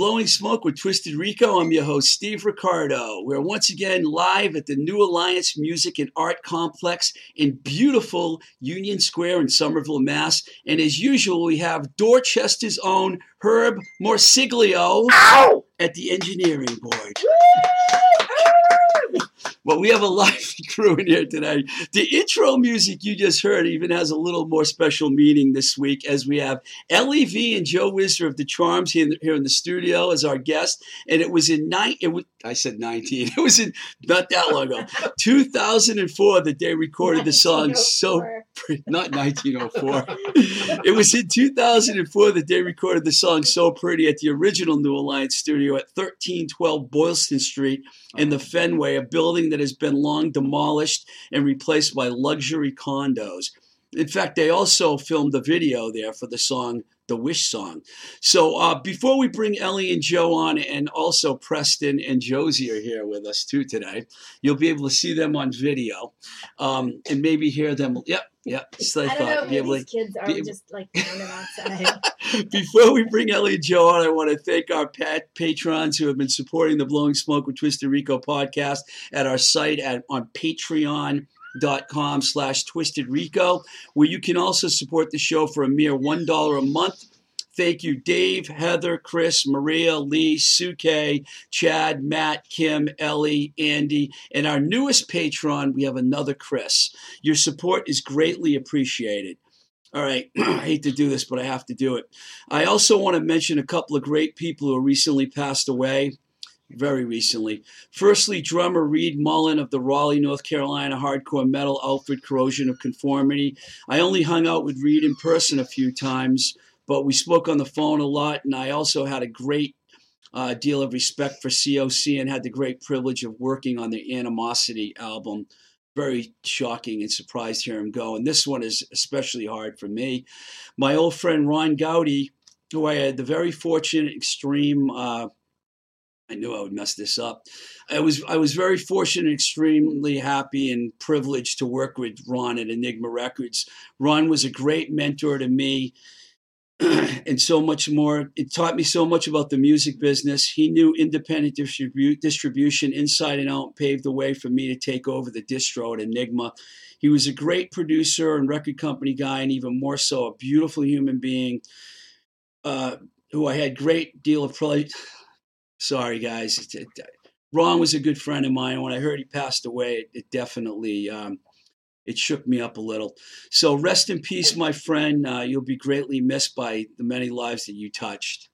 Blowing Smoke with Twisted Rico. I'm your host, Steve Ricardo. We're once again live at the New Alliance Music and Art Complex in beautiful Union Square in Somerville, Mass. And as usual, we have Dorchester's own Herb Morsiglio Ow! at the engineering board. Well, we have a live crew in here today. The intro music you just heard even has a little more special meaning this week as we have Ellie V and Joe Wisser of the Charms here in the, here in the studio as our guest. And it was in nine. It was, I said 19. It was in not that long ago, 2004 that they recorded the song oh so pretty. Not 1904. it was in 2004 that they recorded the song So Pretty at the original New Alliance studio at 1312 Boylston Street in the Fenway, a building that has been long demolished and replaced by luxury condos. In fact, they also filmed a video there for the song the Wish song. So uh, before we bring Ellie and Joe on, and also Preston and Josie are here with us too today, you'll be able to see them on video um, and maybe hear them. Yep, yep. So I don't thought, know if these to- kids are be just like outside. Before we bring Ellie and Joe on, I want to thank our pat- patrons who have been supporting the Blowing Smoke with Twisted Rico podcast at our site at on patreon.com slash twisted rico where you can also support the show for a mere one dollar a month. Thank you dave heather chris maria lee suke chad matt kim ellie andy and our newest patron we have another chris. Your support is greatly appreciated. All right, I hate to do this, but I have to do it. I also want to mention a couple of great people who recently passed away, very recently. Firstly, drummer Reed Mullin of the Raleigh, North Carolina hardcore metal outfit Corrosion of Conformity. I only hung out with Reed in person a few times, but we spoke on the phone a lot, and I also had a great uh, deal of respect for COC and had the great privilege of working on the Animosity album very shocking and surprised to hear him go. And this one is especially hard for me. My old friend Ron Goudie, who I had the very fortunate, extreme. Uh, I knew I would mess this up. I was I was very fortunate, extremely happy, and privileged to work with Ron at Enigma Records. Ron was a great mentor to me. and so much more. It taught me so much about the music business. He knew independent distribu- distribution inside and out, paved the way for me to take over the distro at Enigma. He was a great producer and record company guy, and even more so, a beautiful human being uh, who I had great deal of play. Sorry, guys. It- it- Ron was a good friend of mine. When I heard he passed away, it, it definitely um, it shook me up a little. So rest in peace, my friend. Uh, you'll be greatly missed by the many lives that you touched.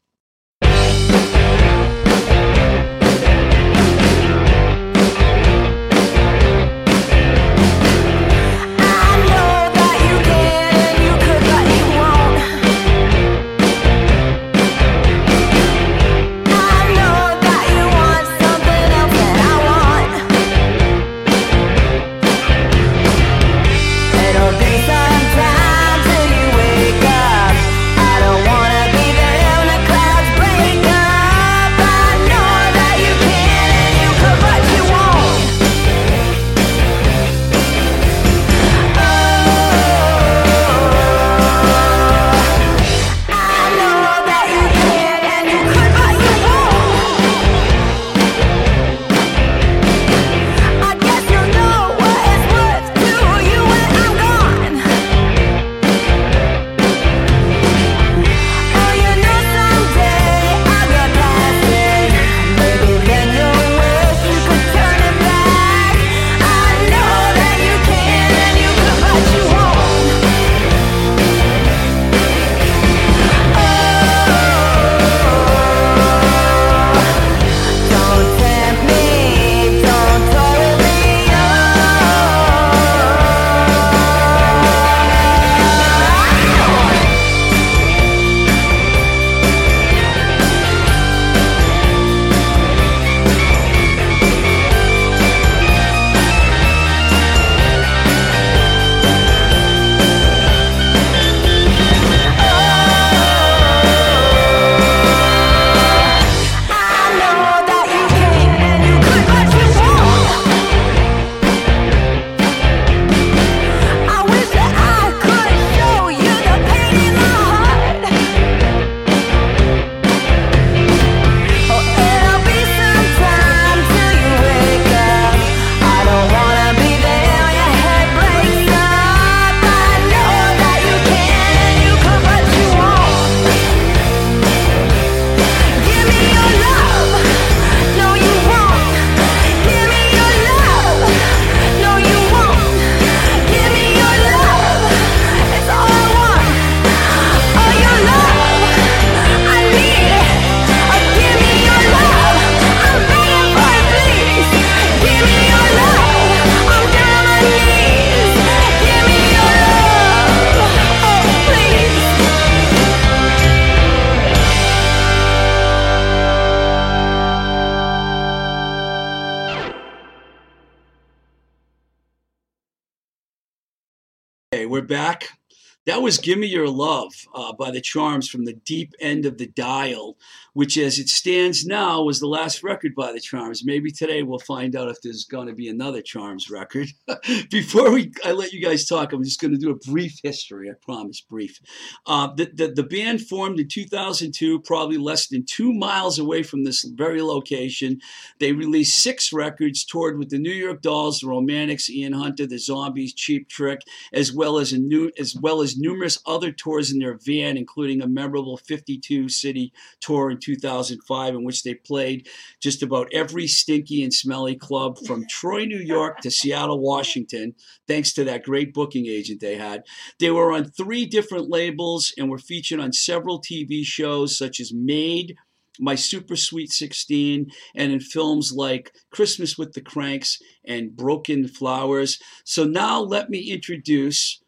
Was Give Me Your Love uh, by the Charms from the deep end of the dial, which as it stands now was the last record by the Charms. Maybe today we'll find out if there's going to be another Charms record. Before we, I let you guys talk, I'm just going to do a brief history, I promise, brief. Uh, the, the, the band formed in 2002, probably less than two miles away from this very location. They released six records, toured with the New York Dolls, the Romantics, Ian Hunter, the Zombies, Cheap Trick, as well as a new as well as numerous other tours in their van, including a memorable 52 city tour in 2005, in which they played just about every stinky and smelly club from Troy, New York to Seattle, Washington, thanks to that great booking agent they had. They were on three different labels and were featured on several TV shows such as Made. My Super Sweet 16, and in films like Christmas with the Cranks and Broken Flowers. So now let me introduce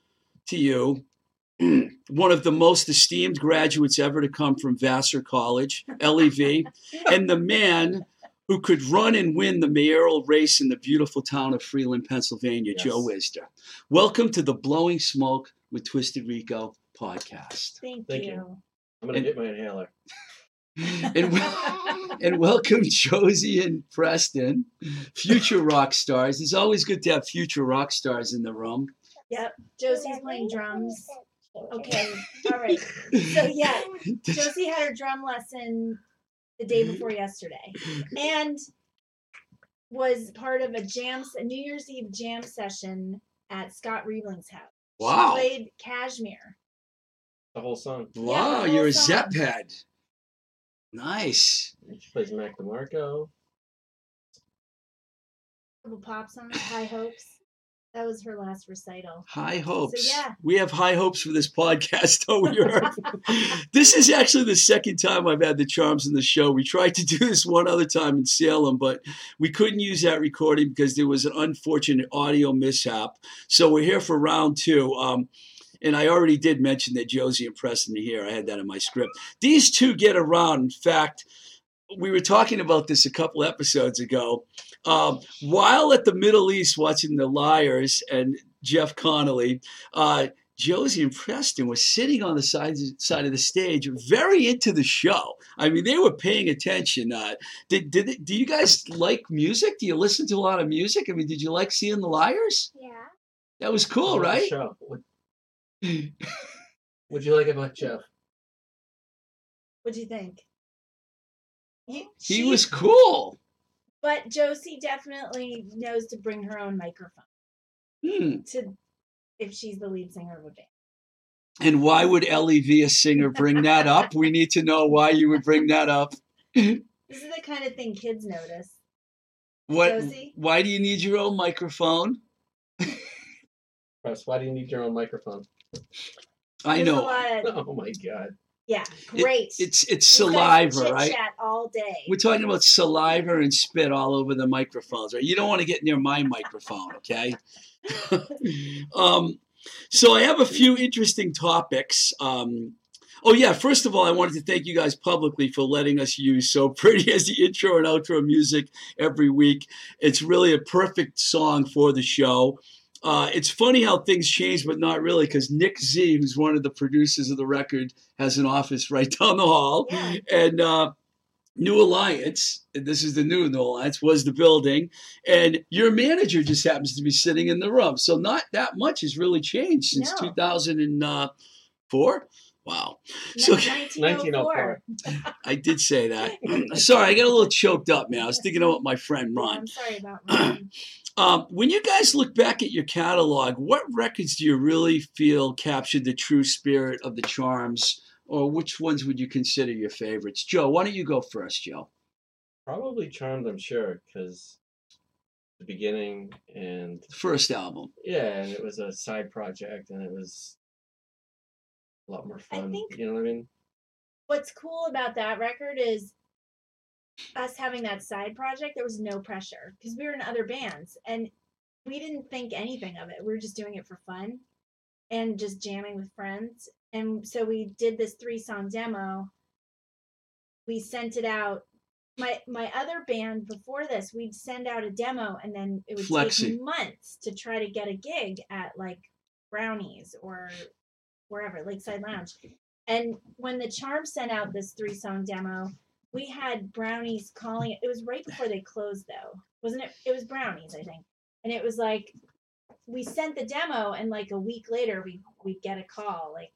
to you one of the most esteemed graduates ever to come from Vassar College, Ellie V, and the man who could run and win the mayoral race in the beautiful town of Freeland, Pennsylvania, Yes. Joe Wisder. Welcome to the Blowing Smoke with Twisted Rico podcast. Thank, Thank you. you. I'm gonna get my inhaler. And, wel- and welcome Josie and Preston, future rock stars. It's always good to have future rock stars in the room. Yep. Josie's playing drums. Okay. All right. So yeah, Josie had her drum lesson the day mm-hmm. before yesterday, mm-hmm. and was part of a jam, a New Year's Eve jam session at Scott Riebling's house. Wow. She played Cashmere. The whole song. Wow, the you're a whole song. Zepp head. Nice. She plays Mac DeMarco. Couple pop songs, High Hopes. That was her last recital. High hopes. yeah. We have high hopes for this podcast, don't we? This is actually the second time I've had the Charms in the show. We tried to do this one other time in Salem, but we couldn't use that recording because there was an unfortunate audio mishap. So we're here for round two. Um, and I already did mention that Josie and Preston are here. I had that in my script. These two get around. In fact, we were talking about this a couple episodes ago. Um, while at the Middle East watching The Liars and Jeff Connolly, uh, Josie and Preston were sitting on the side, side of the stage, very into the show. I mean, they were paying attention. Uh, did, did do you guys like music? Do you listen to a lot of music? I mean, did you like seeing The Liars? Yeah. That was cool, How about the right? Show. What, what'd you like about Jeff? What do you think? You, He she- was cool. But Josie definitely knows to bring her own microphone Hmm. to if she's the lead singer of a band. And why would Ellie V, a singer, bring that up? We need to know why you would bring that up. This is the kind of thing kids notice. What? Josie? Why do you need your own microphone? Russ, why do you need your own microphone? I There's A know lot of, Oh my god. Yeah, It- great. it's it's saliva, right? All day. We're talking about saliva and spit all over the microphones, right? You don't want to get near my microphone, okay? um, so I have a few interesting topics. Um, oh yeah, first of all, I wanted to thank you guys publicly for letting us use "So Pretty" as the intro and outro music every week. It's really a perfect song for the show. Uh, it's funny how things change, but not really, because Nick Z, who's one of the producers of the record, has an office right down the hall Yeah. and uh, New Alliance, and this is the new New Alliance, was the building, and your manager just happens to be sitting in the room. So not that much has really changed since No. 2004. Wow. So 1904. I did say that. Sorry, I got a little choked up, man. I was thinking about my friend Ron. I'm sorry about Ron. Um, when you guys look back at your catalog, what records do you really feel captured the true spirit of the charms, or which ones would you consider your favorites? Joe, why don't you go first, Joe? Probably Charmed, I'm sure, because the beginning and The first album. yeah, and it was a side project and it was a lot more I fun. think- You know what I mean? What's cool about that record is us having that side project. There was no pressure because we were in other bands and we didn't think anything of it. We were just doing it for fun and just jamming with friends. And so we did this three song demo. We sent it out. My my other band before this, we'd send out a demo and then it would Flexi. take months to try to get a gig at like Brownies or wherever, Lakeside Lounge. And when the Charm sent out this three song demo, we had Brownies calling it. It was right before they closed, though, wasn't it? It was Brownies, I think. And it was like we sent the demo, and like a week later, we we get a call like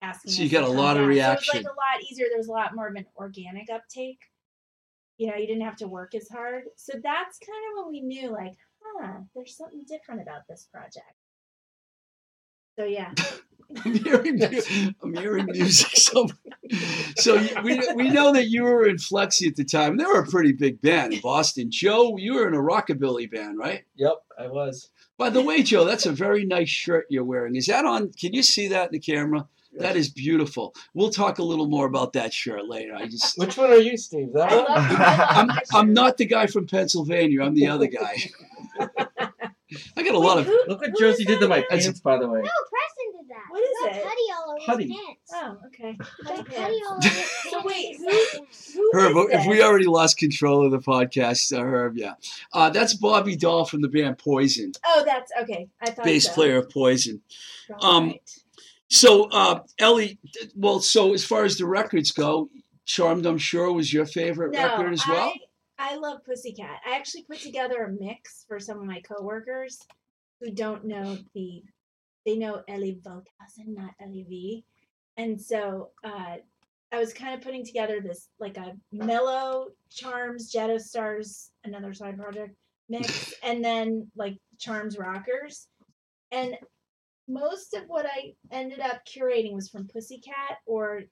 asking. So you got a lot of down. So it was like a lot easier. There was a lot more of an organic uptake. You know, you didn't have to work as hard. So that's kind of when we knew, like, huh, there's something different about this project. So yeah, I'm hearing, I'm hearing music. So, so we, we know that you were in Flexi at the time. They were a pretty big band in Boston. Joe, you were in a rockabilly band, right? Yep, I was. By the way, Joe, that's a very nice shirt you're wearing. Is that on? Can you see that in the camera? That is beautiful. We'll talk a little more about that shirt later. I just, Which one are you, Steve? That I one? love, I love I'm, I'm not the guy from Pennsylvania. I'm the other guy. I got a lot of. who- Look what who Josie is did to that my again? pants, by the way. No, Preston did that. What is Got it? Putty all over Putty. his pants. Oh, okay. Got Okay. putty all over his So wait, who- Who Herb, is if we already lost control of the podcast, uh, Herb, yeah. Uh, that's Bobby Dall from the band Poison, Oh, that's okay. I thought bass so. player of Poison. All Um, right. So, uh, Ellie, well, so as far as the records go, Charmed, I'm sure, was your favorite no, record as well. I, I love Pussycat. I actually put together a mix for some of my coworkers who don't know the, they know Ellie Volkhausen, not Ellie V. And so uh, I was kind of putting together this like a mellow Charms, Jetta Stars, another side project mix, and then like Charms Rockers. And most of what I ended up curating was from Pussycat or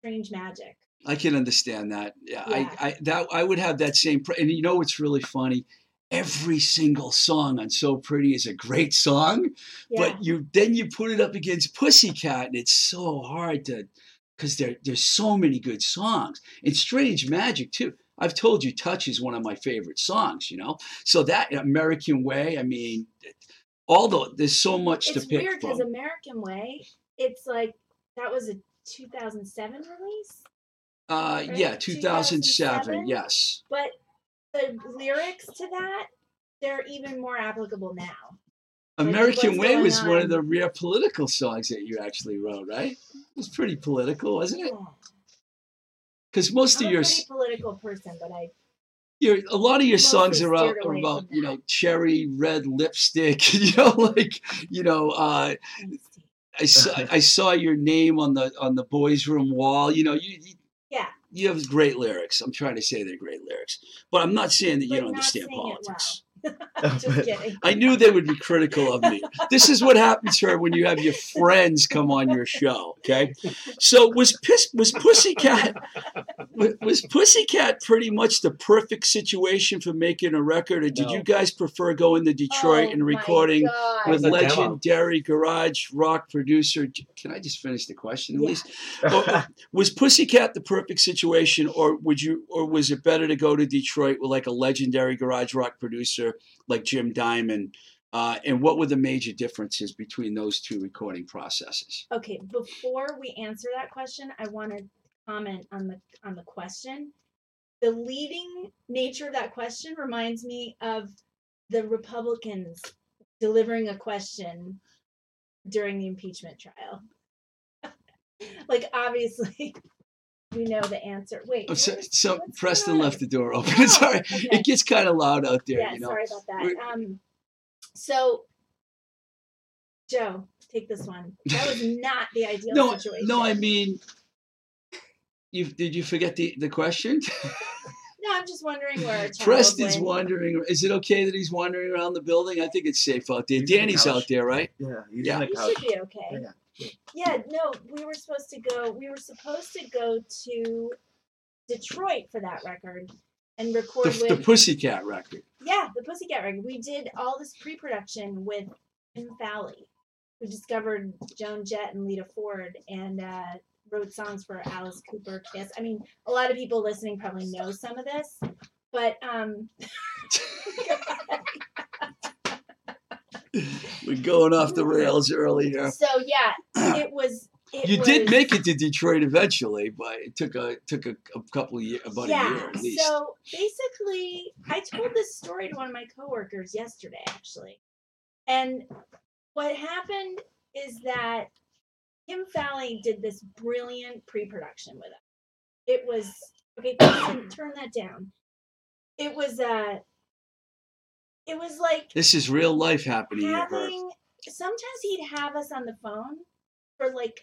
Strange Magic. I can understand that. Yeah, Yeah. I, I that I would have that same. Pr- and you know what's really funny? Every single song on "So Pretty" is a great song, Yeah. but you then you put it up against Pussycat, and it's so hard to because there there's so many good songs and Strange Magic too. I've told you, "Touch" is one of my favorite songs. You know, so that American Way. I mean, although there's so much it's to pick weird from. because American Way, it's like that was a 2007 release, uh, right? yeah, 2007. 2007? Yes. but the lyrics to that they're even more applicable now. American Way was one of the rare political songs that you actually wrote, right? It was pretty political, wasn't it? Because most I'm of your, political person, but I your a lot of your songs mostly are about, are about you know cherry red lipstick, you know, like you know. Uh, I saw I saw your name on the on the boys' room wall. You know, you, you. You have great lyrics. I'm trying to say they're great lyrics, but I'm not saying that you But don't understand politics. just kidding. I knew they would be critical of me. This is what happens here when you have your friends come on your show. Okay, so was Piss, was Pussycat was, was Pussycat pretty much the perfect situation for making a record, or did No. you guys prefer going to Detroit Oh and recording with It's a demo. legendary garage rock producer? Can I just finish the question at Yeah. least? Or- uh, was Pussycat the perfect situation, or would you, or was it better to go to Detroit with like a legendary garage rock producer like Jim Diamond? Uh, and what were the major differences between those two recording processes? Okay, before we answer that question, I want to comment on the on the question. The leading nature of that question reminds me of the Republicans delivering a question during the impeachment trial. like obviously we know the answer. Wait, Oh, so, what is- so Preston left the door open. Oh, Sorry, okay. it gets kind of loud out there. yeah, you know. sorry about that. We're- Um, so Joe, take this one. That was not the ideal No, situation. no, I mean, you did you forget the the question? No, I'm just wondering where a child Preston's went. wandering. Is it okay that he's wandering around the building? I think it's safe out there. He's on the Danny's out there, right? Yeah, he's Yeah. on the You couch. should be okay. Yeah, Yeah, no, we were supposed to go. We were supposed to go to Detroit for that record and record The, with the Pussycat record. yeah the Pussycat record. We did all this pre-production with Kim Fowley, who discovered Joan Jett and Lita Ford, and uh, wrote songs for Alice Cooper, Kiss. I mean, a lot of people listening probably know some of this, but um, We're going off the rails earlier. so yeah, it was. It You did make it to Detroit eventually, but it took a took a, a couple of years, about a year at least. So basically, I told this story to one of my coworkers yesterday, actually. And what happened is that Kim Fowley did this brilliant pre-production with us. It was okay. Turn, turn that down. It was uh, it was like This is real life happening at her. having. Sometimes he'd have us on the phone for like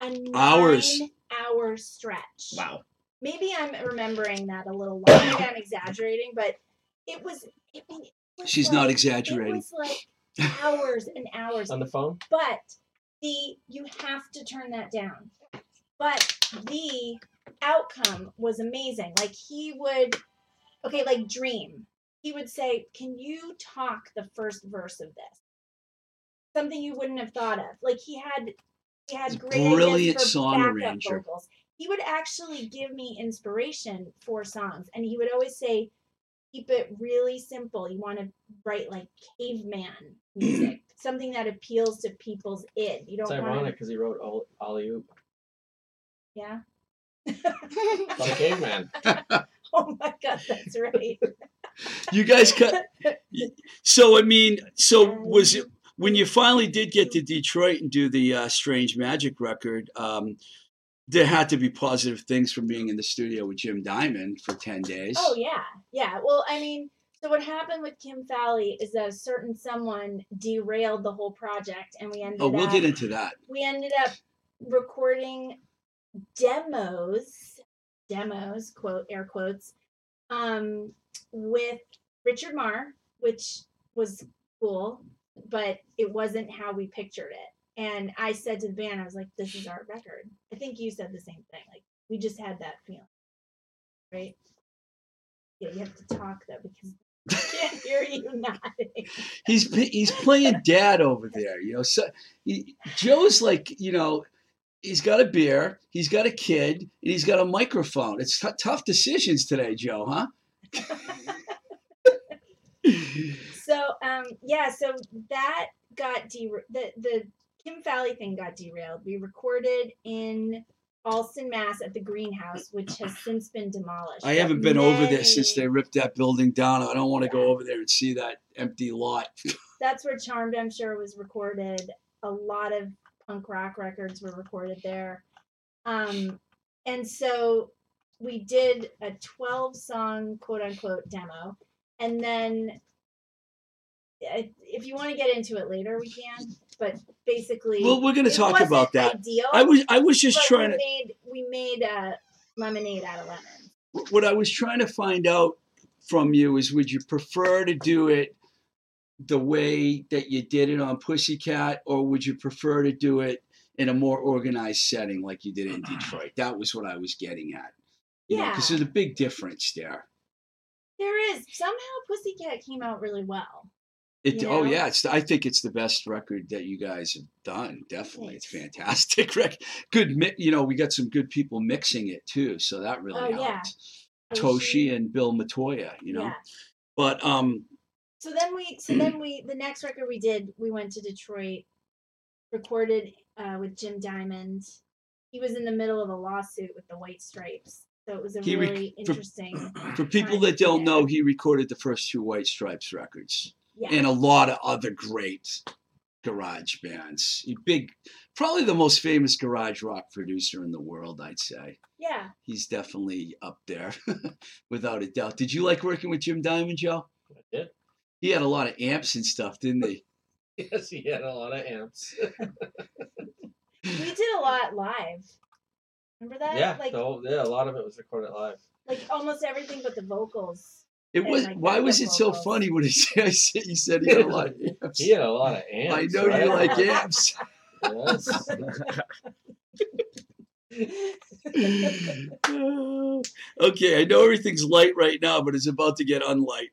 a nine Hours. hour stretch. Wow. Maybe I'm remembering that a little. Long. Maybe I'm exaggerating, but it was. It, it was She's like, not It was like hours and hours On the phone? but the you have to turn that down but the outcome was amazing like he would okay like dream he would say can you talk the first verse of this? Something you wouldn't have thought of. Like he had he had great brilliant ideas for song backup arranger. vocals. He would actually give me inspiration for songs and he would always say keep it really simple. You want to write like caveman music something that appeals to people's id. You don't It's ironic because he wrote all Alley Oop. yeah. About a caveman. oh my god that's right You guys cut. So I mean, so was it when you finally did get to Detroit and do the uh, Strange Magic record? Um, there had to be positive things from being in the studio with Jim Diamond for ten days. oh yeah yeah well i mean so what happened with kim Fowley is that a certain someone derailed the whole project and we ended Oh, we'll up get into that. we ended up recording demos demos quote air quotes um with richard marr which was cool but it wasn't how we pictured it and i said to the band i was like this is our record i think you said the same thing like we just had that feeling right yeah you have to talk though because I can't hear you nodding He's he's playing dad over there. You know, so he, Joe's like you know. He's got a beer, he's got a kid, and he's got a microphone. It's t- tough decisions today, Joe, huh? So um yeah so that got der- the the kim Fowley thing got derailed we recorded in allston mass at the greenhouse which has since been demolished I haven't been over there since they ripped that building down. I don't want to Yeah. go over there and see that empty lot. that's where charmed i'm sure was recorded a lot of punk rock records were recorded there um and so we did a 12 song quote unquote demo and then if you want to get into it later we can but basically Well, we're going to talk about that. ideal, I was I was just trying we to made we made uh, lemonade out of lemon what I was trying to find out from you is would you prefer to do it the way that you did it on Pussycat or would you prefer to do it in a more organized setting like you did in Detroit? That was what I was getting at. Yeah. Because there's a big difference there. there is somehow pussycat came out really well It, You Oh yeah, it's. I think it's the best record that you guys have done. Definitely, it's fantastic. Rec- Good, mi- you know, we got some good people mixing it too, so that really Oh, helped. yeah. Toshi and Bill Matoya, you know. yeah But um, so then we so then we the next record we did we went to detroit recorded uh, with jim diamond he was in the middle of a lawsuit with the white stripes so it was a He rec- really for- interesting for people that don't be know, he recorded the first two White Stripes records yeah and a lot of other great garage bands. He big, probably the most famous garage rock producer in the world, I'd say. yeah He's definitely up there, without a doubt. Did you like working with Jim Diamond, Joe? I did. He had a lot of amps and stuff, didn't he? Yes, he had a lot of amps. we did a lot live remember that yeah, like the whole, yeah, a lot of it was recorded live. like almost everything but the vocals It was. like, why was it backup so funny when he said, he said he had a lot of amps? He had a lot of amps. I know right? you like amps. Yes. okay, I know everything's light right now, but it's about to get unlight.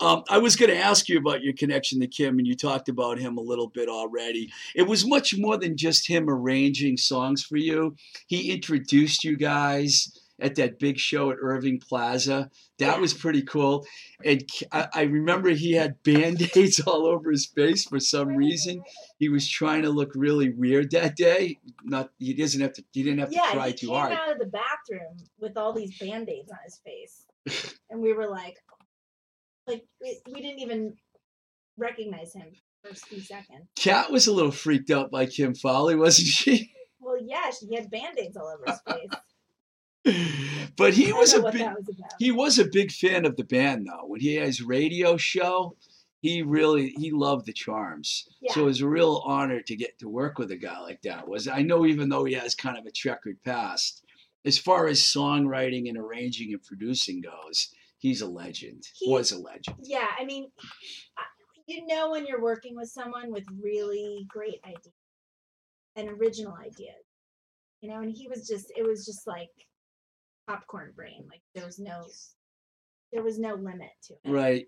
Um, I was going to ask you about your connection to Kim, and you talked about him a little bit already. It was much more than just him arranging songs for you. He introduced you guys at that big show at Irving Plaza. That was pretty cool. And I remember he had band aids all over his face for some reason. He was trying to look really weird that day. Not he doesn't have to. He didn't have to yeah, try he too came hard. out of the bathroom with all these band-aids on his face. and we were like like we, we didn't even recognize him. first few seconds. Cat was a little freaked out by Kim Fowley, wasn't she? Well, yeah, she had band-aids all over his face. but he was a big was he was a big fan of the band though. When he had his radio show, he really he loved the charms. So it was a real honor to get to work with a guy like that. Was I know even though he has kind of a checkered past, as far as songwriting and arranging and producing goes, he's a legend. He- was a legend. Yeah, I mean, you know when you're working with someone with really great ideas and original ideas, you know, and he was just, it was just like popcorn brain. Like there was no, there was no limit to it. Right.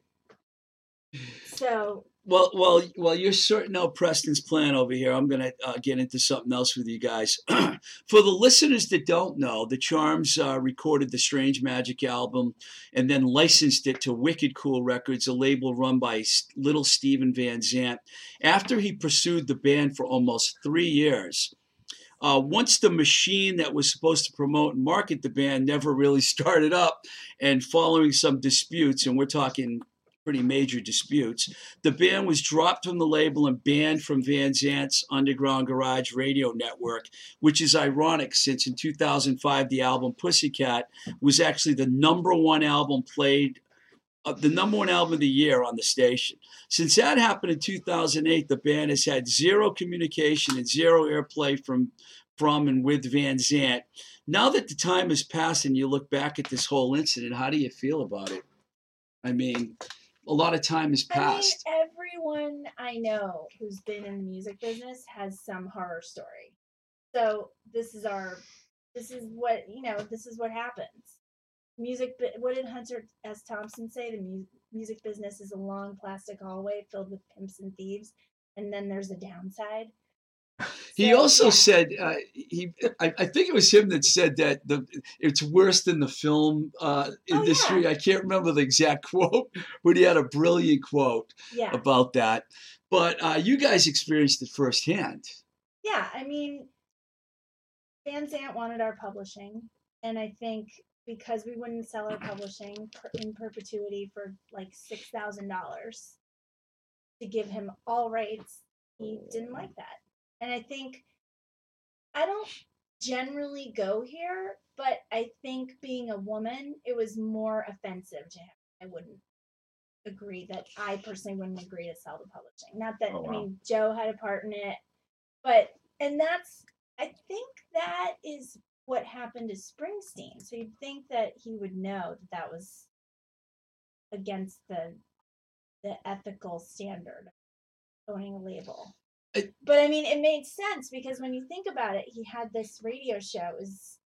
So Well, well, well. You're sorting out Preston's plan over here. I'm gonna uh, get into something else with you guys. For the listeners that don't know, the Charms uh, recorded the Strange Magic album and then licensed it to Wicked Cool Records, a label run by Little Steven Van Zandt. After he pursued the band for almost three years. Uh, once the machine that was supposed to promote and market the band never really started up, and following some disputes, and we're talking pretty major disputes, the band was dropped from the label and banned from Van Zandt's Underground Garage radio network, which is ironic since in 2005 the album Pussycat was actually the number one album played, uh, the number one album of the year on the station. Since that happened in 2008, the band has had zero communication and zero airplay from from and with Van Zandt. Now that the time has passed and you look back at this whole incident, how do you feel about it? I mean, a lot of time has passed. I mean, everyone I know who's been in the music business has some horror story. So this is our, this is what you know. This is what happens. Music. What did Hunter S. Thompson say? The mu- music business is a long plastic hallway filled with pimps and thieves, and then there's a downside. He So, also yeah. said uh, he. I, I think it was him that said that the it's worse than the film uh, Oh, yeah. industry. I can't remember the exact quote, but he had a brilliant quote Yeah. about that. But uh, you guys experienced it firsthand. Yeah, I mean, Van Zandt wanted our publishing, and I think because we wouldn't sell our publishing in perpetuity for like six thousand dollars to give him all rights, he didn't like that. And I think I don't generally go here, but I think being a woman, it was more offensive to him. I wouldn't agree that I personally wouldn't agree to sell the publishing. Not that Oh, wow. I mean Joe had a part in it, but and that's I think that is what happened to Springsteen. So you'd think that he would know that that was against the the ethical standard of owning a label. I- but I mean, it made sense because when you think about it, he had this radio show. It was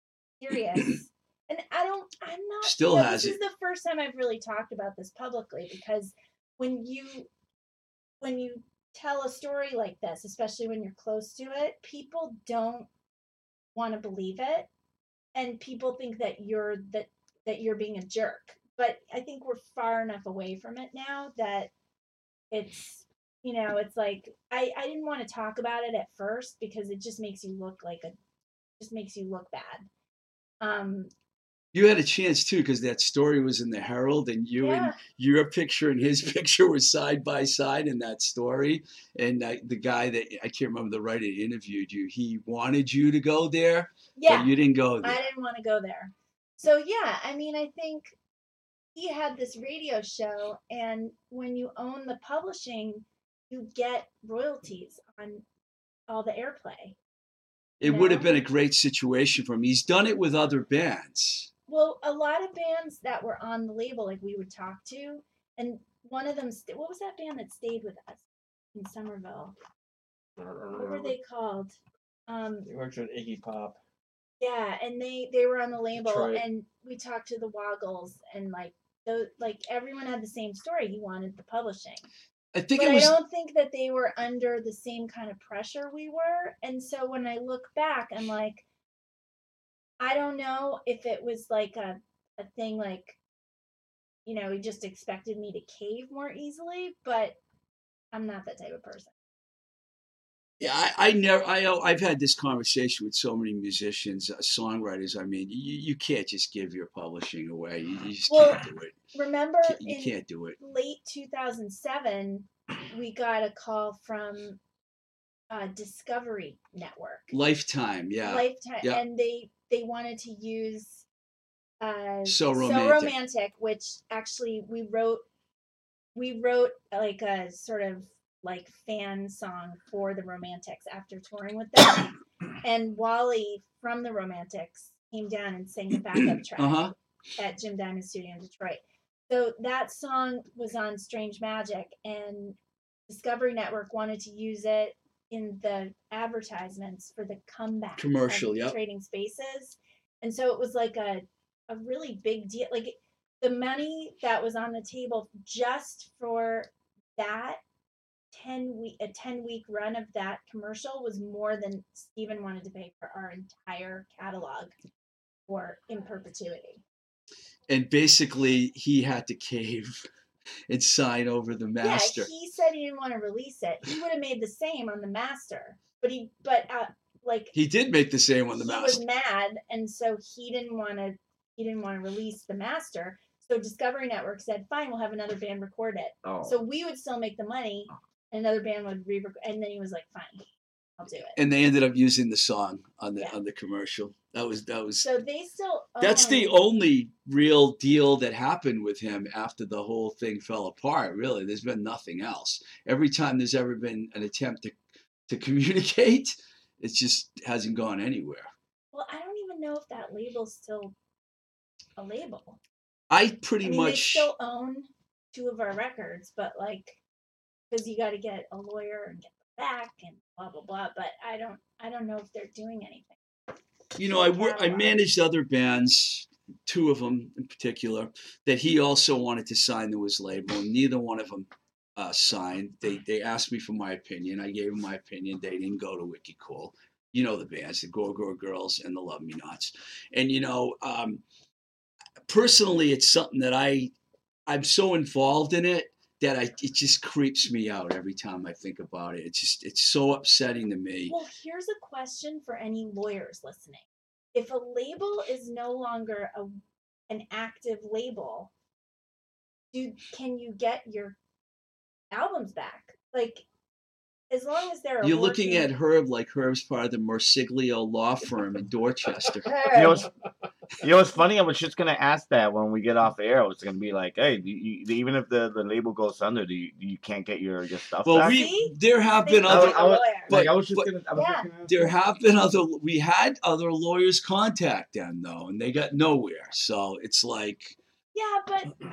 serious. And I don't, I'm not, Still you know, has this it. is the first time I've really talked about this publicly because when you, when you tell a story like this, especially when you're close to it, people don't want to believe it. And people think that you're, that, that you're being a jerk. But I think we're far enough away from it now that it's, you know, it's like I, I didn't want to talk about it at first because it just makes you look like a just makes you look bad. Um You had a chance too, because that story was in the Herald, and you and your picture and his picture were side by side in that story. And uh, the guy that I can't remember the writer interviewed you, he wanted you to go there, yeah. but you didn't go there. I didn't want to go there. So yeah, I mean I think he had this radio show and when you own the publishing, you get royalties on all the airplay. it would have been a great situation for him. He's done it with other bands. Well, a lot of bands that were on the label, like we would talk to, and one of them, st- what was that band that stayed with us in Somerville? What were they called? Um, He worked with Iggy Pop. yeah, and they they were on the label, Detroit. and we talked to the Woggles, and like the like everyone had the same story. He wanted the publishing, I think but it was. I don't think that they were under the same kind of pressure we were. And so when I look back, I'm like, I don't know if it was like a a thing like, you know, he just expected me to cave more easily, but I'm not that type of person. Yeah, I, I never. I I've had this conversation with so many musicians, uh, songwriters. I mean, you, you can't just give your publishing away. You, you just Well, can't do it. Remember Can't- You in can't do it. late 2007 we got a call from uh, Discovery Network. Lifetime, yeah. Lifetime, yeah. and they they wanted to use uh, So Romantic. Romantic, which actually we wrote we wrote like a sort of like fan song for the Romantics after touring with them, and Wally from the Romantics came down and sang the backup track Uh huh. at Jim Diamond Studio in Detroit. So that song was on Strange Magic, and Discovery Network wanted to use it in the advertisements for the comeback Commercial, yeah. Trading Spaces, and so it was like a a really big deal. Like the money that was on the table just for that ten week a ten week run of that commercial was more than Stephen wanted to pay for our entire catalog for in perpetuity. And basically, he had to cave and sign over the master. Yeah, he said he didn't want to release it. He would have made the same on the master, but he but uh, like He did make the same on the master. he was mad, and so he didn't want to he didn't want to release the master. So Discovery Network said, "Fine, we'll have another band record it." Oh. So we would still make the money, and another band would re and then he was like, "Fine, I'll do it." and they ended up using the song on the Yeah. on the commercial. That was that was So they still that's the only real deal that happened with him after the whole thing fell apart. Really, there's been nothing else. Every time there's ever been an attempt to to communicate, it just hasn't gone anywhere. Well, I don't even know if that label's still a label. I pretty I mean, much still own two of our records, but like, because you got to get a lawyer and get them back and blah blah blah. But I don't, I don't know if they're doing anything. you know, I wor- I managed other bands, two of them in particular, that he also wanted to sign to his label, and neither one of them uh, signed. They they asked me for my opinion. I gave them my opinion. They didn't go to Wicked Cool. You know the bands, the Gore Gore Girls and the Love Me Nots, and you know, um, personally, it's something that I I'm so involved in it that I it just creeps me out every time I think about it. It's just it's so upsetting to me. Well, here's a question for any lawyers listening: If a label is no longer a an active label, do can you get your albums back? Like, as long as they're You're looking at Herb like Herb's part of the Mersiglio law firm in Dorchester. You know, what's, you know what's funny? I was just gonna ask that when we get off air. I was gonna be like, "Hey, do you, even if the, the label goes under, do you, you can't get your, your stuff Well, back?" we there have been other I a was- but- like I was just but- gonna. Was Yeah. just gonna there have been other we had other lawyers contact them though, and they got nowhere. So it's like yeah, but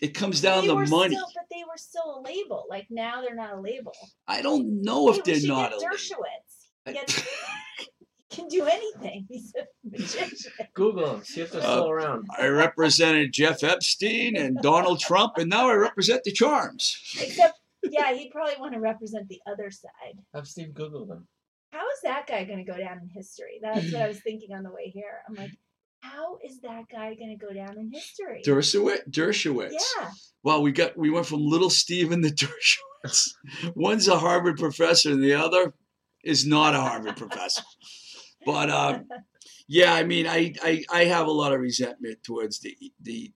it comes down they to money. Still, but they were still a label. Like now they're not a label. I don't know if Hey, we they're should not get a label. Dershowitz. I- Get- he can do anything. He's a magician. Google them. See if they're Uh, still around. I represented Jeff Epstein and Donald Trump, and now I represent the Charms. Except, yeah, he'd probably want to represent the other side. Have Steve Google them. How is that guy going to go down in history? That's what I was thinking on the way here. I'm like, how is that guy going to go down in history? Dershowitz. Dershowitz. Yeah. Well, we got we went from little Steven to Dershowitz. One's a Harvard professor, and the other is not a Harvard professor. But uh, yeah, I mean, I, I I have a lot of resentment towards the the.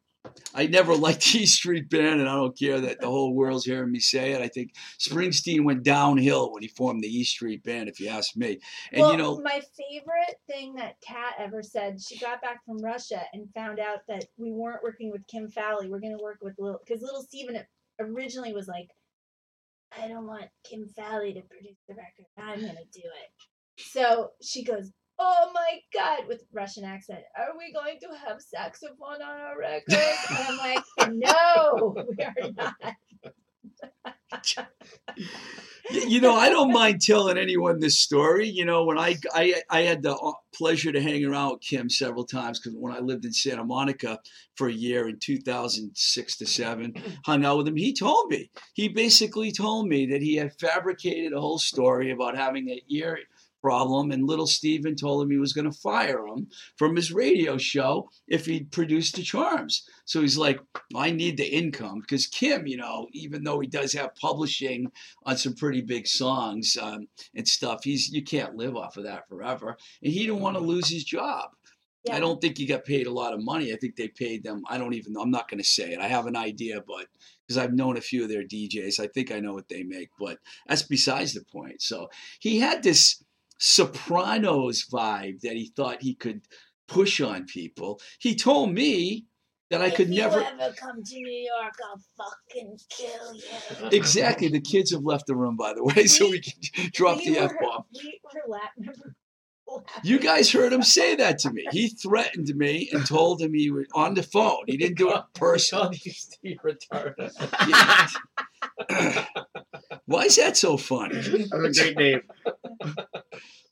I never liked the East Street Band, and I don't care that the whole world's hearing me say it. I think Springsteen went downhill when he formed the East Street Band, if you ask me. And well, you know, my favorite thing that Kat ever said, she got back from Russia and found out that we weren't working with Kim Fowley. We're going to work with Little, because Little Steven originally was like, I don't want Kim Fowley to produce the record. I'm going to do it. So she goes, Oh my God, with Russian accent, are we going to have saxophone on our record? And I'm like, No, we are not. You know, I don't mind telling anyone this story. You know, when I I, I had the uh, pleasure to hang around with Kim several times because when I lived in Santa Monica for a year in 2006 to seven, hung out with him. He told me he basically told me that he had fabricated a whole story about having an ear problem, and little Steven told him he was going to fire him from his radio show if he produced the Charms. So he's like, I need the income because Kim, you know, even though he does have publishing on some pretty big songs um, and stuff. He's you can't live off of that forever, and he didn't want to lose his job. Yeah. I don't think he got paid a lot of money. I think they paid them. I don't even know. I'm not going to say it. I have an idea, but because I've known a few of their DJs, I think I know what they make. But that's besides the point. So he had this Sopranos vibe that he thought he could push on people. He told me that I could if never. ever come to New York, I'll fucking kill you. Exactly. The kids have left the room, by the way, so we can drop We the f bomb. We were laughing. You guys heard him say that to me. He threatened me and told him he was on the phone. He didn't do it personally. Called you Steve retarded. Why is that so funny? That's a great name.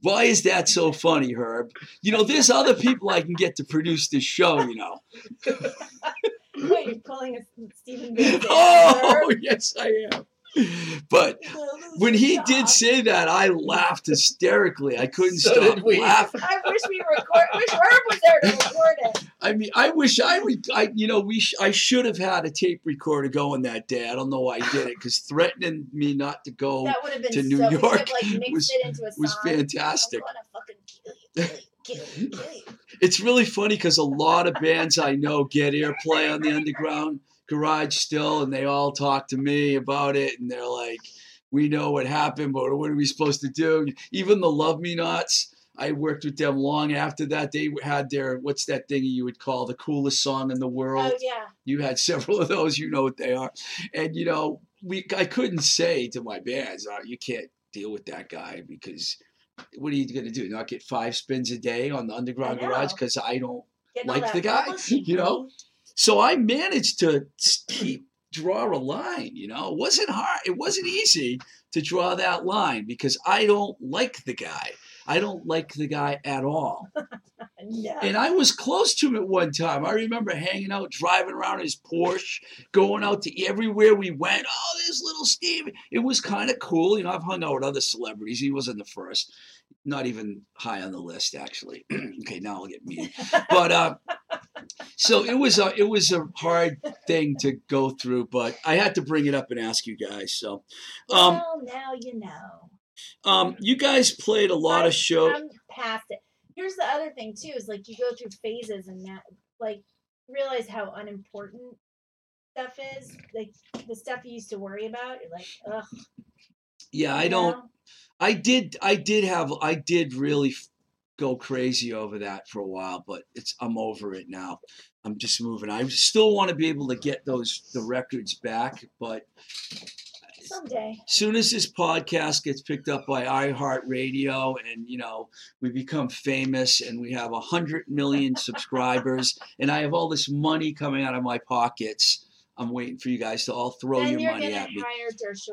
Why is that so funny, Herb? You know, there's other people I can get to produce this show, you know. Wait, you're calling a Stephen Vincent. Oh, yes, I am. But when he did say that, I laughed hysterically. I couldn't So stop we. laughing. I wish we record. Wish Herb was there to record it. I mean, I wish I would. I, you know, we. Sh- I should have had a tape recorder going that day. I don't know why I did it because threatening me not to go That would have been to. New we could York have like was- it into a song. was fantastic. Kill you, kill you. It's really funny because a lot of bands I know get airplay on the underground garage still, and they all talk to me about it, and they're like, "We know what happened, but what are we supposed to do?" Even the Love Me Nots. I worked with them long after that. They had their what's that thing you would call the coolest song in the world? Oh yeah. You had several of those. You know what they are, and you know we. I couldn't say to my bands, oh, "You can't deal with that guy," because what are you going to do? Not get five spins a day on the underground garage because I don't like the guy, you know? So I managed to keep draw a line. You know, it wasn't hard. It wasn't easy to draw that line because I don't like the guy. I don't like the guy at all. No. And I was close to him at one time. I remember hanging out, driving around his Porsche, going out to everywhere we went. Oh, there's little Steve. It was kind of cool. You know, I've hung out with other celebrities. He wasn't the first. Not even high on the list, actually. okay, now I'll get mean. But uh, so it was a it was a hard thing to go through, but I had to bring it up and ask you guys. So, um, well, now you know. um, you guys played a lot I- of shows. I'm past it. Here's the other thing too: is like you go through phases and that, like, realize how unimportant stuff is. Like the stuff you used to worry about. You're like, ugh. Yeah, I you don't. know? I did. I did have. I did really go crazy over that for a while, but it's. I'm over it now. I'm just moving. I still want to be able to get those the records back, but Someday. soon as this podcast gets picked up by iHeartRadio and you know we become famous and we have a hundred million subscribers and I have all this money coming out of my pockets, I'm waiting for you guys to all throw then your money at me.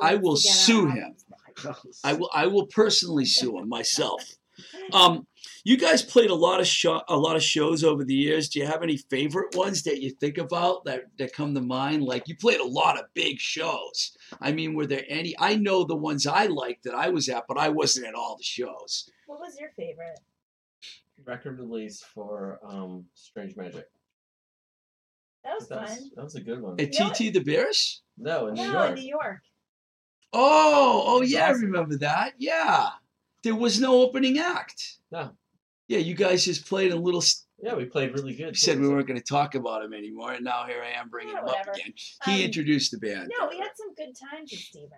I will sue him. Albums. I will. I will personally sue him myself. Um, you guys played a lot of show, a lot of shows over the years. Do you have any favorite ones that you think about that that come to mind? Like you played a lot of big shows. I mean, were there any? I know the ones I liked that I was at, but I wasn't at all the shows. What was your favorite? Record release for um, Strange Magic. That was That fun. was, that was a good one. At You know TT the Bears? No, in New no, York. in New York. Oh, oh yeah, I remember that. Yeah, there was no opening act. No. Yeah, you guys just played a little. s- Yeah, we played really good. You said we too. weren't going to talk about him anymore, and now here I am bringing Yeah, him whatever. up again. He Um, introduced the band. No, we had some good times with Steven.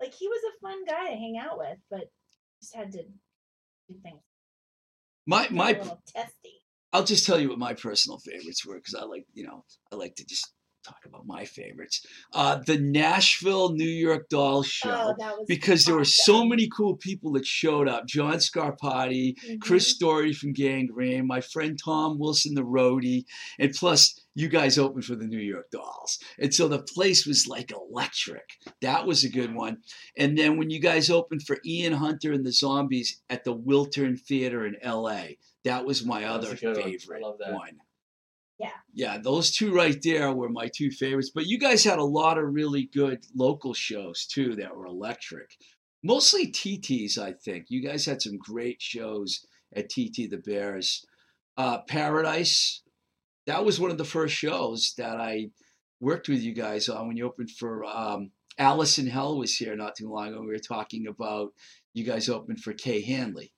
Like he was a fun guy to hang out with, but just had to do things. my my a little testy. I'll just tell you what my personal favorites were because I like, you know, I like to just talk about my favorites. Uh, the Nashville New York Dolls show Oh, that was because there were so many cool people that showed up. John Scarpati, Chris Mhm. Story from Gangrene, my friend Tom Wilson, the roadie, and plus you guys opened for the New York Dolls. And so the place was like electric. That was a good one. And then when you guys opened for Ian Hunter and the Zombies at the Wiltern Theater in LA, that was my That was other a good. I favorite love that. one. Yeah. Yeah, those two right there were my two favorites. But you guys had a lot of really good local shows too that were electric. Mostly TTs, I think. You guys had some great shows at TT the Bears. Uh, Paradise, that was one of the first shows that I worked with you guys on when you opened for um, Allison Hell was here not too long ago. We were talking about you guys opened for Kay Hanley.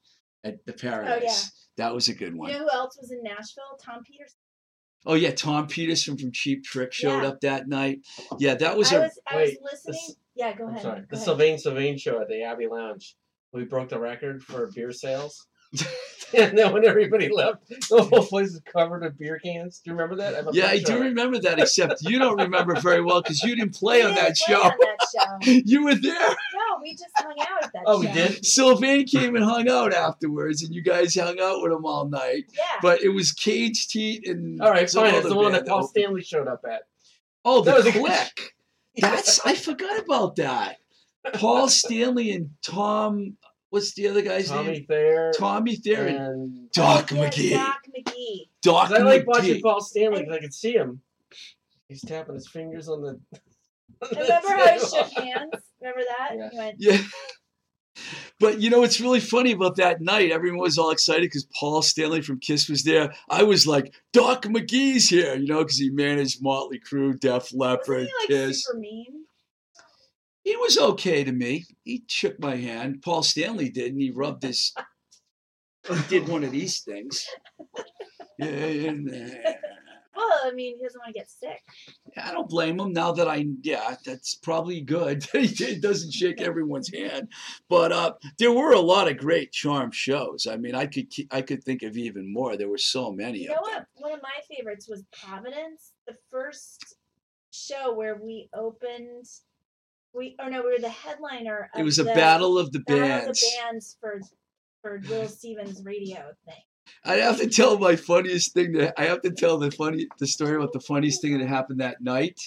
at the Paradise. That was a good one. You know who else was in Nashville? Tom Petersson. Oh yeah, Tom Petersson from Cheap Trick showed Yeah. up that night. Yeah, that was I a was I was listening. this- yeah, go I'm ahead. sorry. go The ahead. Sylvain Sylvain show at the Abbey Lounge. We broke the record for beer sales. and then when everybody left, the whole place was covered in beer cans. Do you remember that? have a Yeah, I do remember that, except you don't remember very well because you didn't play on didn't that play show. on that show. You were there. No, we just hung out at that Oh, we did? Sylvain came and hung out afterwards, and you guys hung out with him all night. Yeah. But it was Cage Teat and All right, some fine. It's the one that Paul. Stanley showed up at. Oh, the That was a- click. That's I forgot about that. Paul Stanley and Tom. What's the other guy's name? Tommy name? Thayer. Tommy Thayer and and Doc McGhee. Doc McGhee. Doc I like McGhee. watching Paul Stanley because I could see him. He's tapping his fingers on the. On And the remember how I shook hands? Remember that? Yeah. Went, Yeah. But you know what's really funny about that night? Everyone was all excited because Paul Stanley from Kiss was there. I was like, Doc McGhee's here, you know, because he managed Motley Crue, Def Leppard, he like Kiss. super mean? He was okay to me. He shook my hand. Paul Stanley did, and he rubbed his. he did one of these things. Yeah, and, uh, Well, I mean, he doesn't want to get sick. I don't blame him now that I, yeah, that's probably good. he doesn't shake everyone's hand. But uh, there were a lot of great charm shows. I mean, I could keep, I could think of even more. There were so many You of know them. what? One of my favorites was Providence, the first show where we opened. We oh no, we were the headliner. Of It was a battle of the battle of bands. the bands for for Will Stevens radio thing. I have to tell my funniest thing. That I have to tell the funny the story about the funniest thing that happened that night.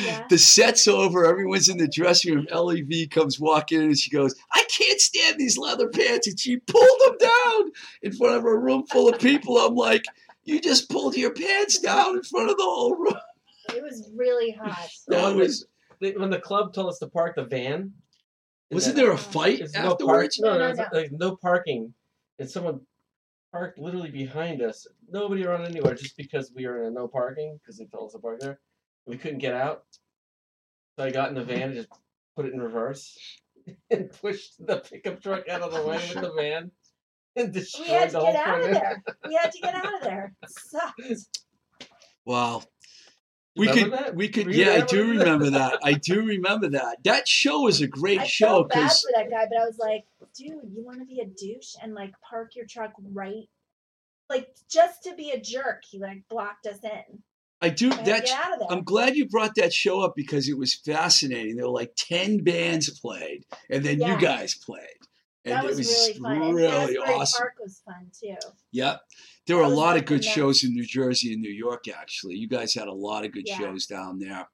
Yeah. The set's over. Everyone's in the dressing room. Lev comes walking in and she goes, "I can't stand these leather pants," and she pulled them down in front of a room full of people. I'm like, "You just pulled your pants down in front of the whole room." It was really hot. That when, was. the, when the club told us to park the van. Wasn't that- there a fight It's no park. afterwards? No, No, no, no, it's no. like no parking, and someone parked literally behind us. Nobody around anywhere, just because we were in a no parking because they told us to park there. We couldn't get out, so I got in the van and just put it in reverse and pushed the pickup truck out of the way with the van and destroyed We had to the whole get out of there. We had to get out of there. It sucked. Wow. You We remember could, that? we could, yeah, I do remember that. I do remember that. That show was a great I show felt bad because for that guy, but I was like, dude, you want to be a douche and like park your truck right, like just to be a jerk. He like blocked us in. I do I that. out of there. I'm glad you brought that show up because it was fascinating. There were like ten bands played, and then Yeah. you guys played, and that it was, was really really awesome. Park was fun too. Yep. There were That a lot of good shows in New Jersey and New York. Actually, you guys had a lot of good Yeah. shows down there,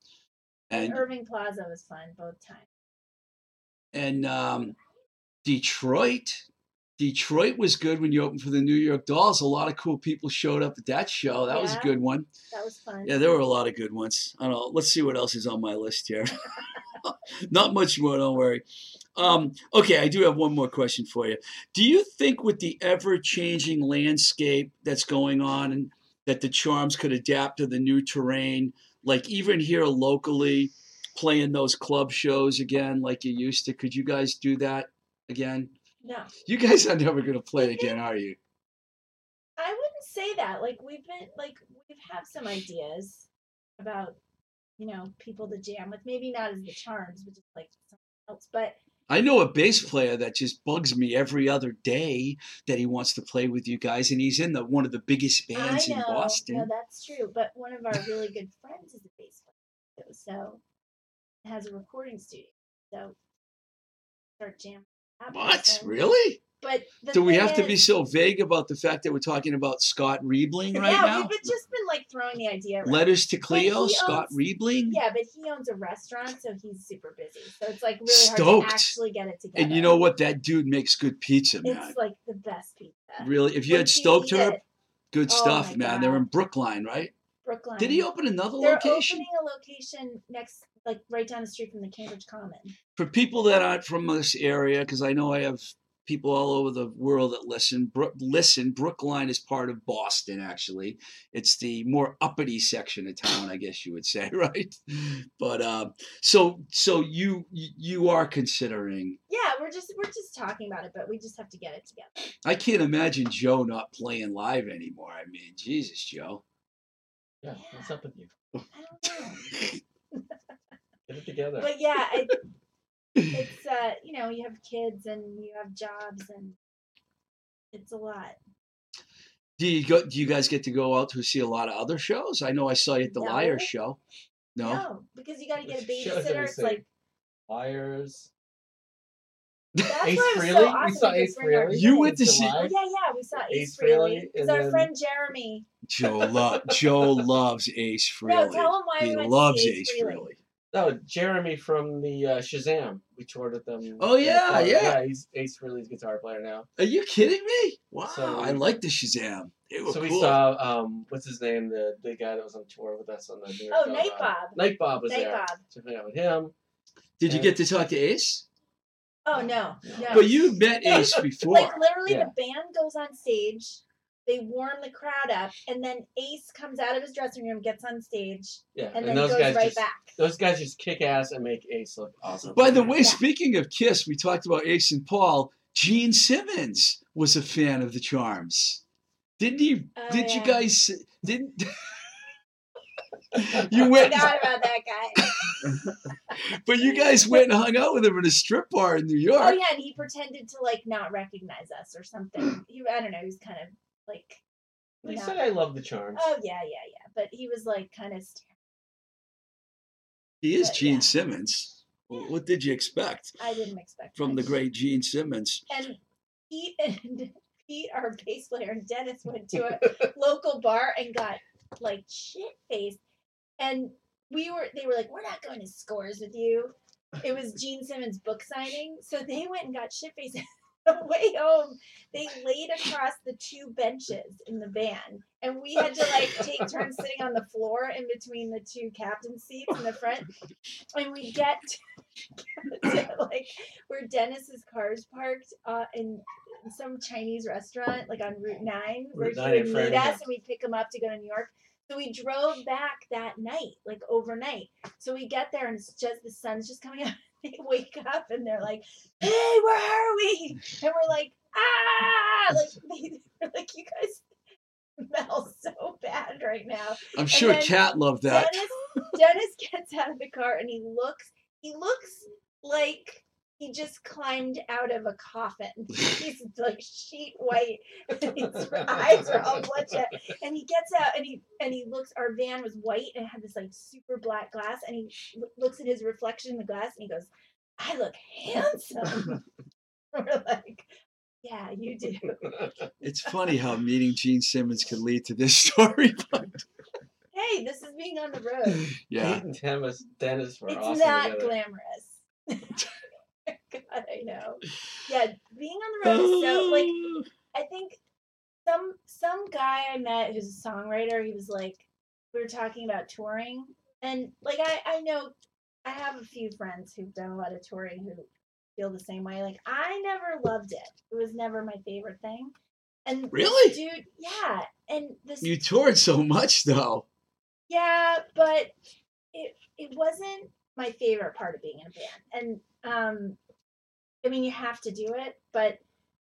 And and Irving Plaza was fun both times. and um, Detroit. Detroit was good when you opened for the New York Dolls. A lot of cool people showed up at that show. That was a good one. That was fun. Yeah, there were a lot of good ones. I don't know. Let's see what else is on my list here. Not much more, don't worry. Um, okay, I do have one more question for you. Do you think with the ever-changing landscape that's going on and that the charms could adapt to the new terrain, like even here locally, playing those club shows again like you used to? Could you guys do that again? no, You guys are never going to play again, are you? I wouldn't say that. Like we've been like we've have some ideas about you know people to jam with. Maybe not as the charms, but just like something else. But I know a bass player that just bugs me every other day that he wants to play with you guys, and he's in the one of the biggest bands in Boston. no, that's true. But one of our really good friends is a bass player, so has a recording studio. So start jamming. what? Really? But Do we have to be so vague about the fact that we're talking about Scott Riebling right yeah, now? we've just been like throwing the idea. around. Letters to Cleo, he Scott owns- Riebling. Yeah, but he owns a restaurant, so he's super busy. So it's like really Stoked. hard to actually get it together. And you know what? That dude makes good pizza, man. It's like the best pizza. Really, if you When had Stoked it, good Oh stuff, man. They're in God. Brookline, right? Brookline. Did he open another They're location? opening a location next, like right down the street from the Cambridge Common. For people that aren't from this area, because I know I have people all over the world that listen. Brook, listen, Brookline is part of Boston. Actually, it's the more uppity section of town, I guess you would say, right? But uh, so so you you you are considering. Yeah, we're just we're just talking about it, but we just have to get it together. I can't imagine Joe not playing live anymore. I mean, Jesus, Joe. Yeah, what's up with you? I don't know. Get it together. but yeah, I, it's uh, you know, you have kids and you have jobs and it's a lot. Do you go? Do you guys get to go out to see a lot of other shows? I know I saw you at the Liar No. show. No. because you got to get a Which shows did we babysitter. It's like Liars. that's Ace why it was Frehley? so We awesome saw we could Ace Frehley? You went to see- Oh, yeah, yeah, we saw Ace, Ace Frehley It's our then- friend Jeremy. Joe lo- Joe loves Ace No, Frehley. tell him why he we went loves to see Ace Ace Frehley. Frehley. No, Jeremy from the uh, Shazam. We toured with them. Oh, yeah, before. yeah. Yeah, he's Ace Frehley's guitar player now. Are you kidding me? Wow, So- I like the Shazam. They were So we saw um, what's his name, the the guy that was on tour with us on the New York. Oh, Dome Nite Bob. Nite Bob was Night there. Bob. So we hung out with him. Did you get to talk to Ace? Oh no, no. But you met Ace before. like literally, Yeah. the band goes on stage. They warm the crowd up, and then Ace comes out of his dressing room, gets on stage, Yeah, and, then those goes guys right just back. those guys just kick ass and make Ace look awesome. By the way, Yeah. speaking of Kiss, we talked about Ace and Paul. Gene Simmons was a fan of the Charms. Didn't he? Oh, did you yeah. guys? Didn't you went? Forgot about that guy. But you guys went and hung out with him in a strip bar in New oh, York. Oh yeah, and he pretended to like not recognize us or something. He, I don't know, he was kind of like, he no. said I love the charms. oh yeah, yeah, yeah. But he was like kind of. He is But, Gene yeah. Simmons. Well, What did you expect I didn't expect from the great Gene Simmons? And Pete and Pete, our bass player, and Dennis went to a local bar and got like shit faced. And we were, they were like, "We're not going to scores with you." It was Gene Simmons' book signing, so they went and got shit faced. The way home, they laid across the two benches in the van, and we had to like take turns sitting on the floor in between the two captain seats in the front. And we get to, like where Dennis's car's parked uh, in some Chinese restaurant, like on Route Nine, where Route 9 he in would meet us and we'd pick him up to go to New York. So we drove back that night, like overnight. So we get there and it's just the sun's just coming out. They wake up and they're like, "Hey, where are we?" And we're like, "Ah!" Like they, they're like, "You guys smell so bad right now." I'm sure Kat loved that. Dennis, Dennis gets out of the car and he looks. He looks like he just climbed out of a coffin. He's like sheet white, and his eyes are all bloodshot. And he gets out and he and he looks. Our van was white and it had this like super black glass. And he l- looks at his reflection in the glass and he goes, "I look handsome." We're like, "Yeah, you do." It's funny how meeting Gene Simmons could lead to this story. But Hey, this is being on the road. yeah, Pete and Dennis, Dennis were it's awesome not together. glamorous. God, I know. Yeah, being on the road is so like I think some some guy I met who's a songwriter, he was like we were talking about touring and like I I know I have a few friends who've done a lot of touring who feel the same way. Like I never loved it. It was never my favorite thing. And Really? dude, yeah. And this you toured so much though. yeah, but it it wasn't my favorite part of being in a band. And um I mean you have to do it, but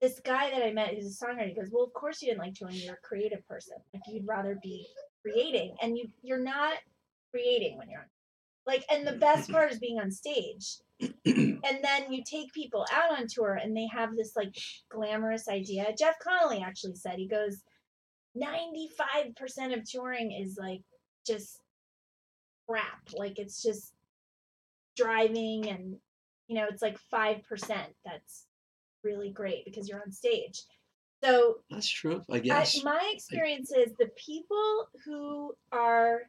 this guy that I met who's a songwriter, he goes, Well of course you didn't like touring, you're a creative person. Like you'd rather be creating and you you're not creating when you're on like and the best part is being on stage. and then you take people out on tour and they have this like glamorous idea. Jeff Connolly actually said he goes 95% of touring is like just crap. Like it's just driving and you know, it's like 5% that's really great because you're on stage. So That's true, I I, guess. my experience is the people who are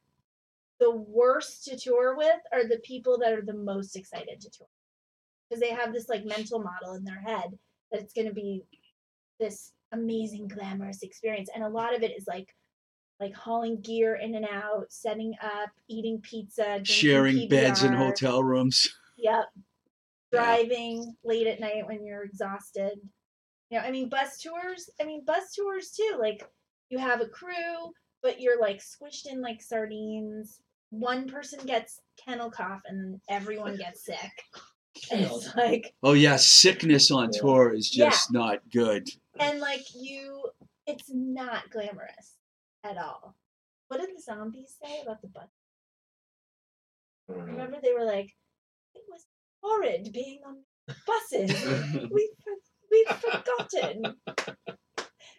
the worst to tour with are the people that are the most excited to tour because they have this like mental model in their head that it's going to be this amazing glamorous experience and a lot of it is like like hauling gear in and out setting up eating pizza Sharing beds in hotel rooms. Yep. Yeah. Driving late at night when you're exhausted. You know, I mean, bus tours. I mean, bus tours too. Like, you have a crew, but you're like squished in like sardines. One person gets kennel cough, and then everyone gets sick. And it's like, Oh yeah, sickness on Yeah. tour is just not good. and like you, it's not glamorous at all. What did the zombies say about the bus? I don't know. Remember, they were like, it was horrid being on buses. we've for- we've forgotten.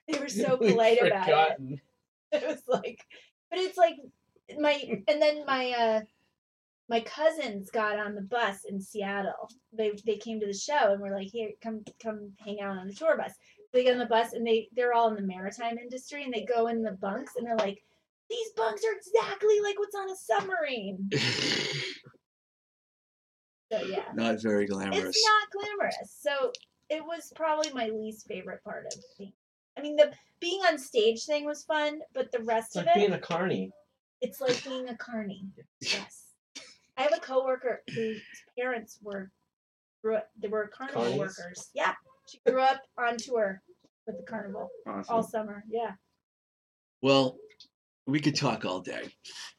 They were so We've polite about it. forgotten. It was like, but it's like my and then my uh my cousins got on the bus in Seattle. They they came to the show and were like, here, come come hang out on the tour bus. They get on the bus and they they're all in the maritime industry and they go in the bunks and they're like, these bunks are exactly like what's on a submarine. So yeah. not very glamorous. It's not glamorous. So it was probably my least favorite part of being. I mean, the being on stage thing was fun, but the rest It's of like it, being a carny. it's like being a carny. Yes. I have a coworker whose parents were grew up, they were carnival Carnies? workers. Yeah. She grew up on tour with the carnival Awesome. all summer. Yeah. Well, we could talk all day,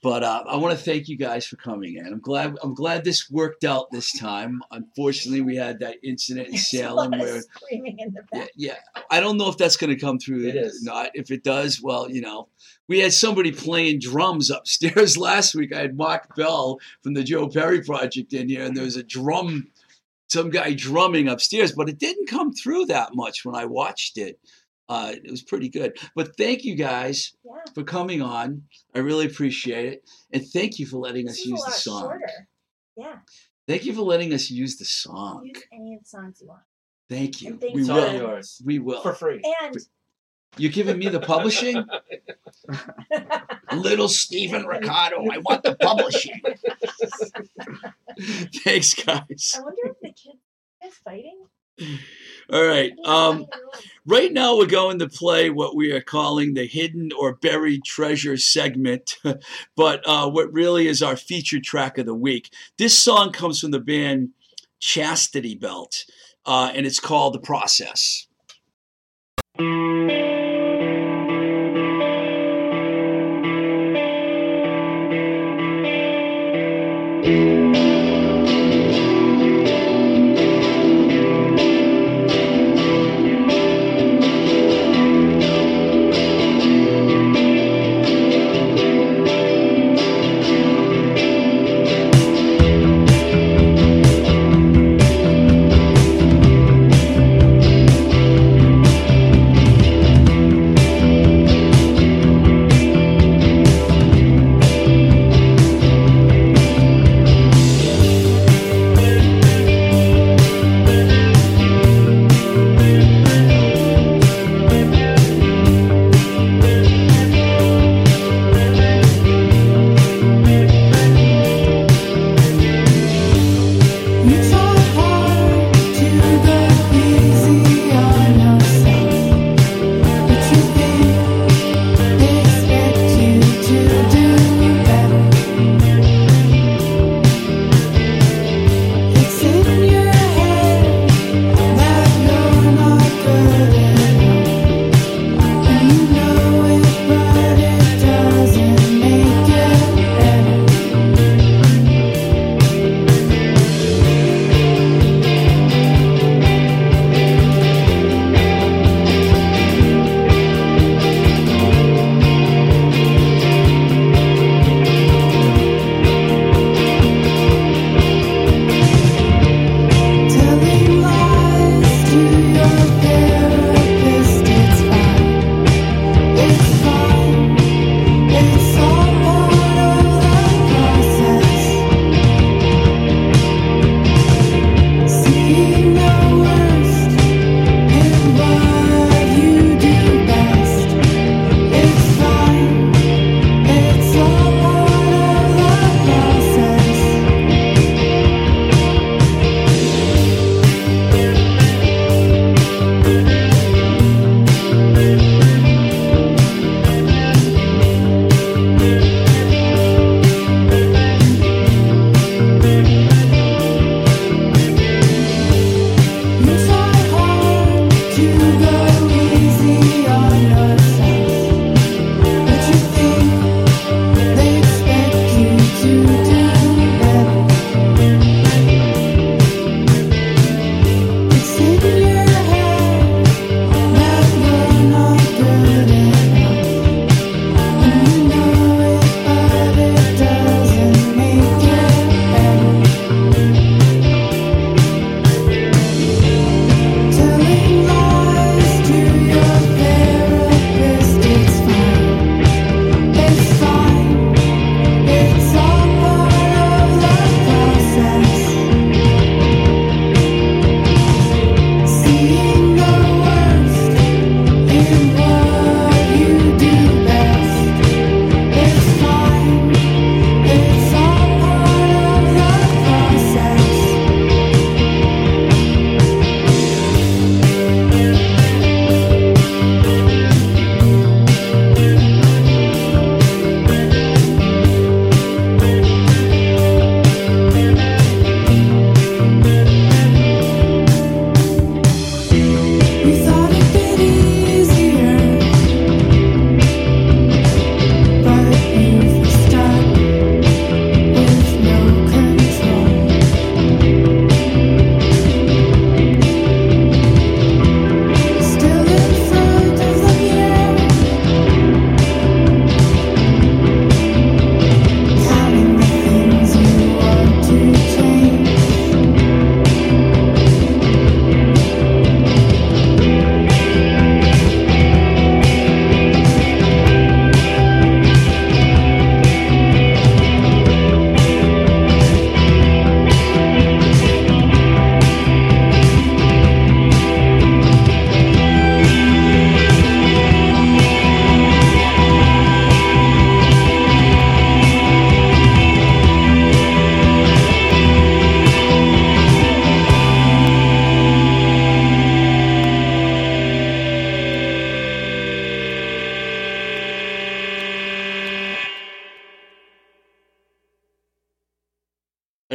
but uh, I want to thank you guys for coming in. I'm glad. I'm glad this worked out this time. Unfortunately, we had that incident in Salem where, screaming in the yeah, back. yeah. I don't know if that's going to come through. It is. Not. If it does, well, you know, we had somebody playing drums upstairs last week. I had Mark Bell from the Joe Perry Project in here, and there was a drum, some guy drumming upstairs, but it didn't come through that much when I watched it. Uh, it was pretty good. But thank you guys Yeah. for coming on. I really appreciate it. And thank you for letting This us is a use lot the song. shorter. Yeah. Thank you for letting us use the song. Use any of the songs you want. Thank you. And thanks We It's for- all will. yours. We will. For free. And You're giving me the publishing? Little Stephen Ricardo, I want the publishing. Thanks, guys. I wonder if the kids are fighting. All right. Um, right now, we're going to play what we are calling the hidden or buried treasure segment, but uh, what really is our featured track of the week. This song comes from the band Chastity Belt, uh, and it's called The Process.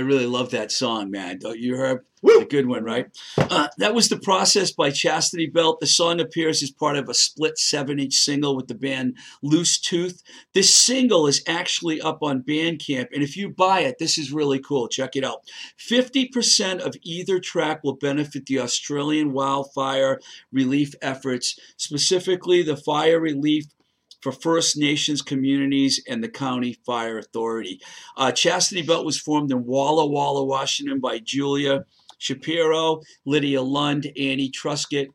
Love that song, man. Don't you, Herb? Woo! A good one, right? Uh, that was The Process by Chastity Belt. The song appears as part of a split seven inch single with the band Loose Tooth. This single is actually up on Bandcamp, and if you buy it, this is really cool. Check it out. 50% of either track will benefit the Australian wildfire relief efforts, specifically the fire relief for First Nations communities and the Country Fire Authority. Uh, Chastity Belt was formed in Walla Walla, Washington by Julia Shapiro, Lydia Lund, Annie Truscott,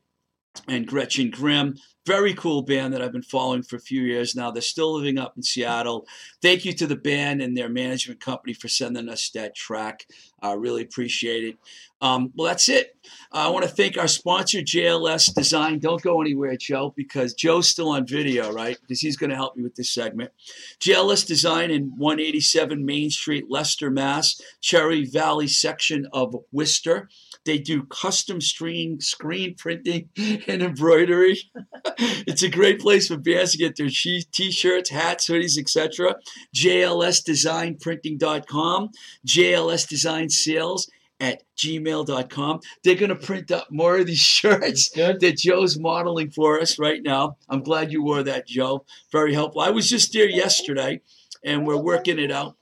and Gretchen Grimm. Very cool band that I've been following for a few years now. They're still living up in Seattle. Thank you to the band and their management company for sending us that track. I really appreciate it. Um, well, that's it. I want to thank our sponsor, JLS Design. Don't go anywhere, Joe, because Joe's still on video, right? Because he's going to help me with this segment. JLS Design in 187 Main Street, Leicester, Mass., Cherry Valley section of Worcester. They do custom screen screen printing and embroidery. it's a great place for bands to get their t-shirts, hats, hoodies, etc. JLSDesignPrinting.com, JLS Design Sales at gmail.com. They're going to print up more of these shirts that Joe's modeling for us right now. I'm glad you wore that, Joe. Very helpful. I was just there yesterday and we're working it out.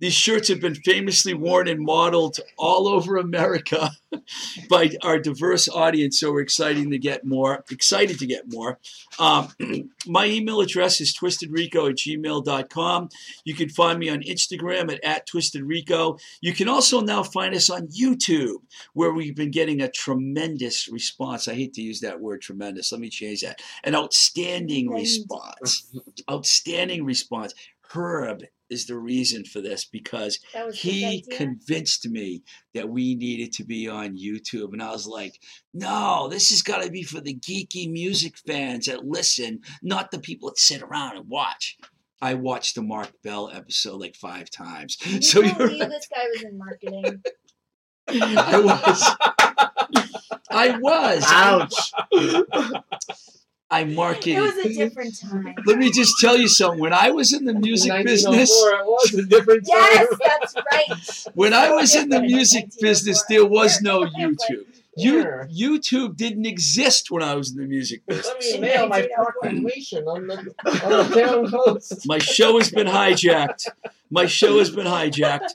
These shirts have been famously worn and modeled all over America by our diverse audience, so we're excited to get more. Excited to get more. Um, my email address is twistedrico at gmail.com. You can find me on Instagram at, at twistedrico. You can also now find us on YouTube, where we've been getting a tremendous response. I hate to use that word tremendous. Let me change that. An outstanding response. Outstanding response. Herb is the reason for this because he convinced me that we needed to be on YouTube. And I was like, no, this has got to be for the geeky music fans that listen, not the people that sit around and watch. I watched the Mark Bell episode like five times. You so you're right. this guy was in marketing? I was. I was. Ouch! I It marketed. was a different time. Let me just tell you something. When I was in the music oh business, It was a different time. Yes, that's right. when I was in the music oh business, there was no YouTube. You, YouTube didn't exist when I was in the music business. Let me mail my proclamation on the, on the town post. My show has been hijacked. My show has been hijacked.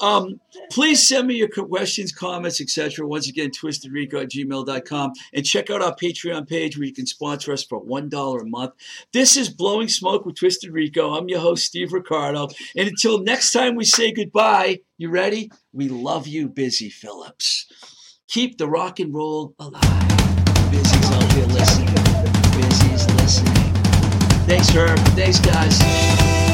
Um, please send me your questions, comments, etc. Once again, twistedrico at gmail.com. And check out our Patreon page where you can sponsor us for $1 a month. This is Blowing Smoke with Twisted Rico. I'm your host, Steve Ricardo. And until next time we say goodbye, you ready? We love you, Busy Phillips. Keep the rock and roll alive. Busy's out there listening. Busy's listening. Thanks, Herb. Thanks, guys.